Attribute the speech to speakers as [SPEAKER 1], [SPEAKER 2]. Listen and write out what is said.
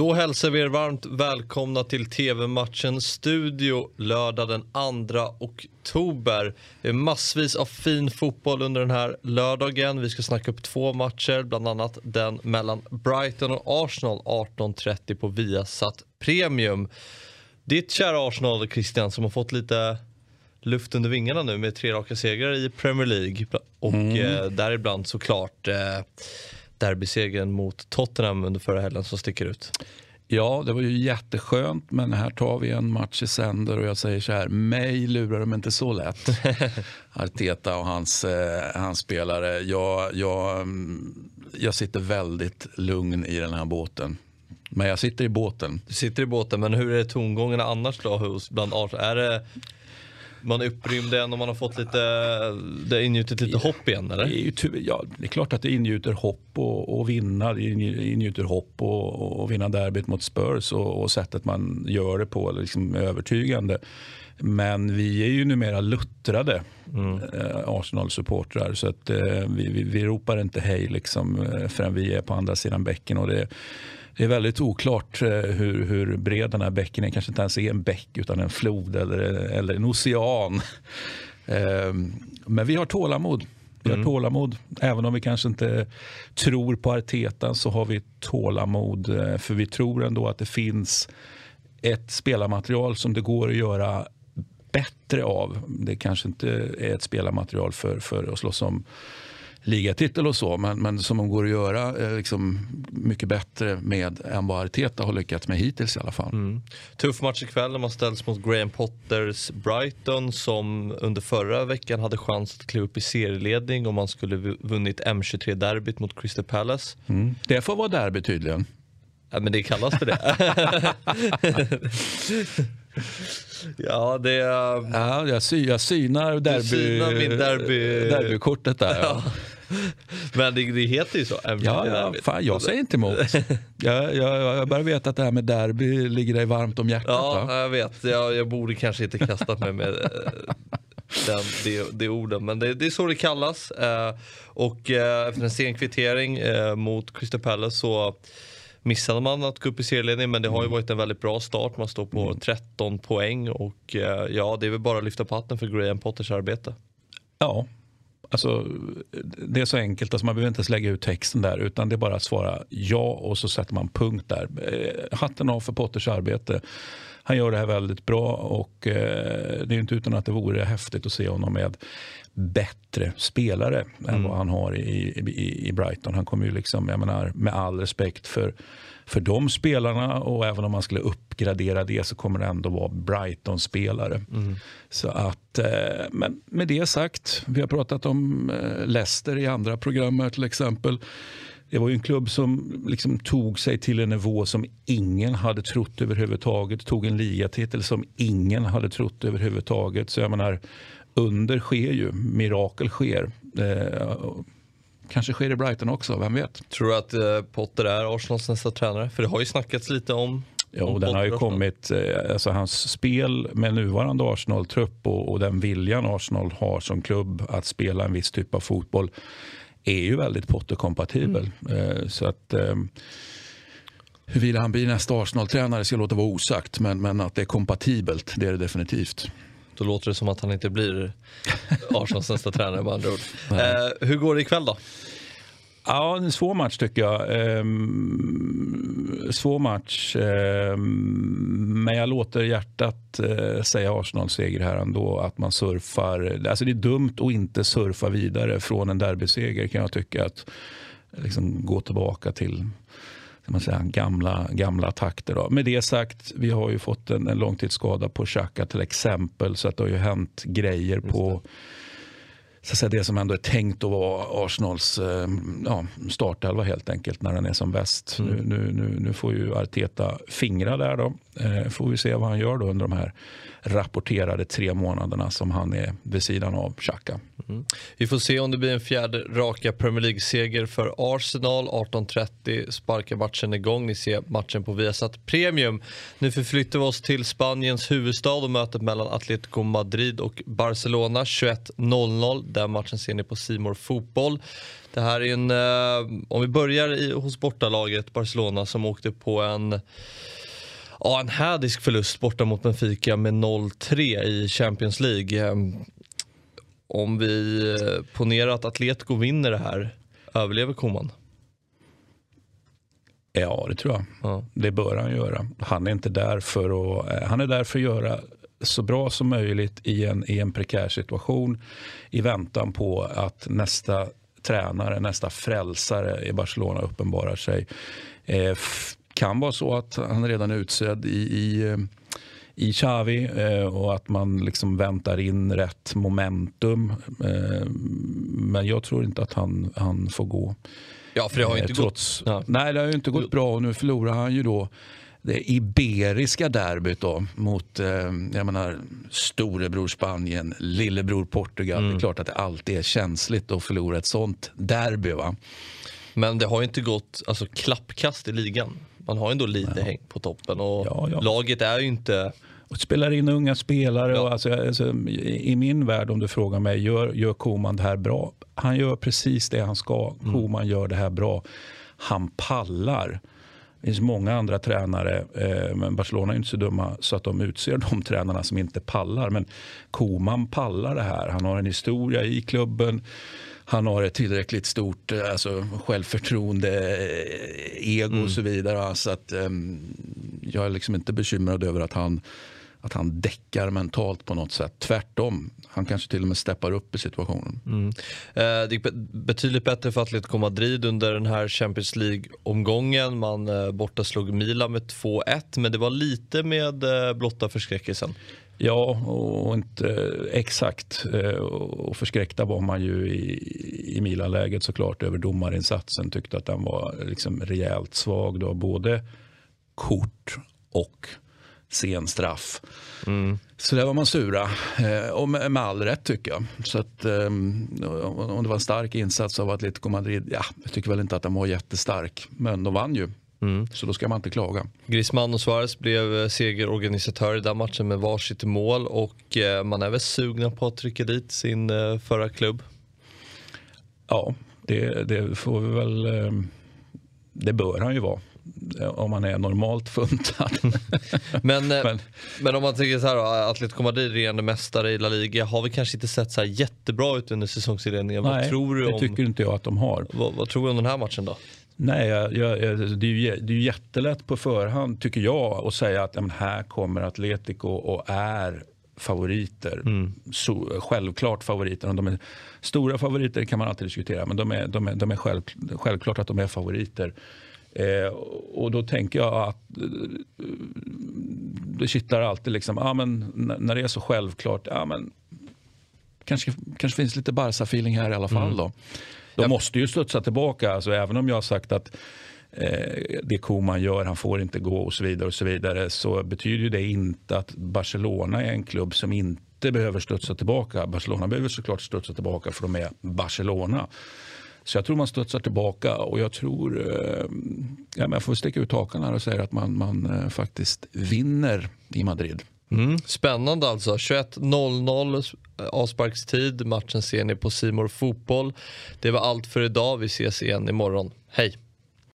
[SPEAKER 1] Då hälsar vi er varmt välkomna till TV-matchen Studio lördag den 2 oktober. Det är massvis av fin fotboll under den här lördagen. Vi ska snacka upp två matcher, bland annat den mellan Brighton och Arsenal 18.30 på Viasat Premium. Ditt kära Arsenal, Christian, som har fått lite luft under vingarna nu med tre raka segrar i Premier League och mm. eh, däribland såklart eh, derbysegern mot Tottenham under förra helgen som sticker ut.
[SPEAKER 2] Ja, det var ju jätteskönt, men här tar vi en match i sänder och jag säger så här, mig lurar de inte så lätt. Arteta och hans, eh, hans spelare. Jag, jag, mm, jag sitter väldigt lugn i den här båten. Men jag sitter i båten.
[SPEAKER 1] Du sitter i båten, men hur är tongångarna annars då hos bland Arsenal? Är det man är upprymd igen och man har fått lite, det har ingjutit lite hopp igen eller?
[SPEAKER 2] Det är, ja, det är klart att det ingjuter hopp och, och vinna. Det ingjuter hopp och, och vinna derbyt mot Spurs och, och sättet man gör det på liksom övertygande. Men vi är ju numera luttrade mm. eh, Arsenal-supportrar så att eh, vi, vi, vi, ropar inte hej liksom, eh, förrän vi är på andra sidan bäcken. Och det, det är väldigt oklart hur, hur bred den här bäcken är. kanske inte ens är en bäck utan en flod eller, eller en ocean. Men vi har tålamod. Vi har mm. tålamod. Även om vi kanske inte tror på Arteta så har vi tålamod. För vi tror ändå att det finns ett spelarmaterial som det går att göra bättre av. Det kanske inte är ett spelarmaterial för, för att slåss om ligatitel och så, men, men som de går att göra eh, liksom, mycket bättre med än vad Arteta har lyckats med hittills i alla fall. Mm.
[SPEAKER 1] Tuff match ikväll när man ställs mot Graham Potters Brighton som under förra veckan hade chans att kliva upp i serieledning om man skulle vunnit M23-derbyt mot Crystal Palace.
[SPEAKER 2] Mm. Det får vara derby tydligen.
[SPEAKER 1] Ja, men det kallas för det. Ja, det... Um...
[SPEAKER 2] Ja, jag, sy jag synar, derby, synar
[SPEAKER 1] min derby...
[SPEAKER 2] derbykortet där. Ja.
[SPEAKER 1] Men det, det, heter ju så.
[SPEAKER 2] Ja, ja fan, jag säger inte emot. jag, jag, jag bara vet att det här med derby ligger dig varmt om hjärtat.
[SPEAKER 1] Ja, va? jag vet. Jag, jag borde kanske inte kastat mig med eh, den, det, det orden. Men det, det, är så det kallas. Eh, och eh, efter en sen kvittering mot Crystal Palace så missade man att gå upp i serieledning men det har ju mm. varit en väldigt bra start. Man står på 13 mm. poäng och eh, ja, det är väl bara att lyfta på hatten för Graham Potters arbete.
[SPEAKER 2] Ja, alltså det är så enkelt. Alltså man behöver inte ens lägga ut texten där utan det är bara att svara ja och så sätter man punkt där. Eh, hatten av för Potters arbete. Han gör det här väldigt bra och eh, det är inte utan att det vore häftigt att se honom med bättre spelare mm. än vad han har i, i, i Brighton. Han kommer ju liksom, jag menar, med all respekt för, för de spelarna och även om man skulle uppgradera det så kommer det ändå vara Brighton-spelare. Mm. Så att, eh, men med det sagt, vi har pratat om eh, Leicester i andra program till exempel. Det var ju en klubb som liksom tog sig till en nivå som ingen hade trott överhuvudtaget. Tog en ligatitel som ingen hade trott överhuvudtaget. Så jag menar, under sker ju, mirakel sker. Eh, kanske sker i Brighton också, vem vet?
[SPEAKER 1] Tror du att eh, Potter är Arsenals nästa tränare? För det har ju snackats lite om
[SPEAKER 2] Ja, och den har ju kommit, eh, alltså hans spel med nuvarande Arsenal-trupp och, och, den viljan Arsenal har som klubb att spela en viss typ av fotboll är ju väldigt Potter-kompatibel. Mm. Eh, så att eh, huruvida han blir nästa Arsenal-tränare ska låta vara osagt, men, men att det är kompatibelt, det är det definitivt.
[SPEAKER 1] Då låter det som att han inte blir Arsenals nästa tränare med andra ord. Eh, hur går det ikväll då?
[SPEAKER 2] Ja, en svår match tycker jag. Ehm, svår match. Ehm, men jag låter hjärtat eh, säga Arsenal-seger här ändå. Att man surfar. Alltså det är dumt att inte surfa vidare från en derbyseger kan jag tycka. Att liksom gå tillbaka till man säga, gamla, gamla takter. Då. Med det sagt, vi har ju fått en, en långtidsskada på Xhaka till exempel. Så att det har ju hänt grejer på så att säga, det som ändå är tänkt att vara Arsenals eh, ja, startelva helt enkelt när den är som bäst. Mm. Nu, nu, nu, nu, får ju Arteta fingra där då. Eh, får vi se vad han gör då under de här rapporterade tre månaderna som han är vid sidan av Xhaka.
[SPEAKER 1] Mm. Vi får se om det blir en fjärde raka Premier League-seger för Arsenal. 18.30 sparkar matchen igång. Ni ser matchen på Viasat Premium. Nu förflyttar vi oss till Spaniens huvudstad och mötet mellan Atletico Madrid och Barcelona 21.00. Den matchen ser ni på Simor Fotboll. Det här är en, eh, om vi börjar i, hos bortalaget Barcelona som åkte på en Ja, en hädisk förlust borta mot Benfica med 0-3 i Champions League. Eh, om vi eh, ponerar att Atletico vinner det här, överlever Koman?
[SPEAKER 2] Ja, det tror jag.
[SPEAKER 1] Ja.
[SPEAKER 2] Det bör han göra. Han är inte där för att, han är där för att göra så bra som möjligt i en, i en prekär situation i väntan på att nästa tränare, nästa frälsare i Barcelona uppenbarar sig. Eh, kan vara så att han redan är utsedd i, i, i Xavi eh, och att man liksom väntar in rätt momentum. Eh, men jag tror inte att han, han får gå.
[SPEAKER 1] Ja, för det har ju inte
[SPEAKER 2] Eh, Trots,
[SPEAKER 1] gått... Ja.
[SPEAKER 2] Nej, det har ju inte gått bra och nu förlorar han ju då det iberiska derbyt då, mot eh, jag menar, storebror Spanien, lillebror Portugal.
[SPEAKER 1] Mm.
[SPEAKER 2] Det är klart att det alltid är känsligt att förlora ett sånt derby. Va?
[SPEAKER 1] Men det har ju inte gått alltså, klappkast i ligan. Man har ju ändå lite häng på toppen och
[SPEAKER 2] Ja, ja.
[SPEAKER 1] laget är ju inte...
[SPEAKER 2] Och spelar in unga spelare.
[SPEAKER 1] Ja.
[SPEAKER 2] Och alltså, alltså, I i min värld, om du frågar mig, gör, gör Koman det här bra? Han gör precis det han ska.
[SPEAKER 1] Mm.
[SPEAKER 2] Koman gör det här bra. Han pallar. Det finns många andra tränare, eh, men Barcelona är inte så dumma så att de utser de tränarna som inte pallar. Men Koman pallar det här. Han har en historia i klubben. Han har ett tillräckligt stort eh, alltså, självförtroende, eh, ego och så vidare. Så att, ehm, jag är liksom inte bekymrad över att han, att han däckar mentalt på något sätt. Tvärtom. Han kanske till och med steppar upp i situationen.
[SPEAKER 1] Mm. Eh, det gick be- betydligt bättre för Atletico Madrid under den här Champions League-omgången. Man eh, borta slog Milan med 2-1 men det var lite med eh, blotta förskräckelsen.
[SPEAKER 2] Ja, och inte eh, exakt. Och förskräckta var man ju i, i Milan-läget såklart över domarinsatsen. Tyckte att den var liksom rejält svag. Då. Både kort och sen straff. Så där var man sura. Eh, Och med, med all rätt tycker jag. Så att, om det var en stark insats av Atletico Madrid, ja, jag tycker väl inte att den var jättestark. Men de vann ju. Så då ska man inte klaga.
[SPEAKER 1] Griezmann och Suarez blev eh, segerorganisatörer i den matchen med varsitt mål och eh, man är väl sugna på att trycka dit sin förra klubb.
[SPEAKER 2] Ja, det, det får vi väl... eh, Det bör han ju vara. Eh, Om han är normalt funtad.
[SPEAKER 1] Men, eh,
[SPEAKER 2] Men-
[SPEAKER 1] men om man tänker så här då, Atletico Madrid regerande mästare i La Liga har vi kanske inte sett så här jättebra ut under säsongsinledningen. Vad tror du
[SPEAKER 2] det
[SPEAKER 1] om,
[SPEAKER 2] tycker inte jag att de har.
[SPEAKER 1] vad, vad tror du om den här matchen då?
[SPEAKER 2] Nej, jag, jag, det, är ju, det är jättelätt på förhand, tycker jag, att säga att men här kommer Atletico och är favoriter. Så, självklart favoriter. Om de är stora favoriter kan man alltid diskutera, men de är, de är, de är själv, självklart att de är favoriter. Eh, och då tänker jag att eh, det kittlar alltid. Liksom, ja, men, när det är så självklart, ja, men, kanske, kanske finns lite Barca-feeling här i alla fall. Då. De måste ju studsa tillbaka, alltså, även om jag har sagt att eh, det Koman gör, han får inte gå och så vidare. och Så vidare så betyder ju det inte att Barcelona är en klubb som inte behöver studsa tillbaka. Barcelona behöver såklart studsa tillbaka för de är Barcelona. Så jag tror man studsar tillbaka och jag tror, eh, ja, men jag får sticka ut hakan här och säga att man, man eh, faktiskt vinner i Madrid.
[SPEAKER 1] Mm. Spännande alltså. 21.00 eh, avsparkstid. Matchen ser ni på Simor Fotboll. Det var allt för idag. Vi ses igen imorgon. Hej!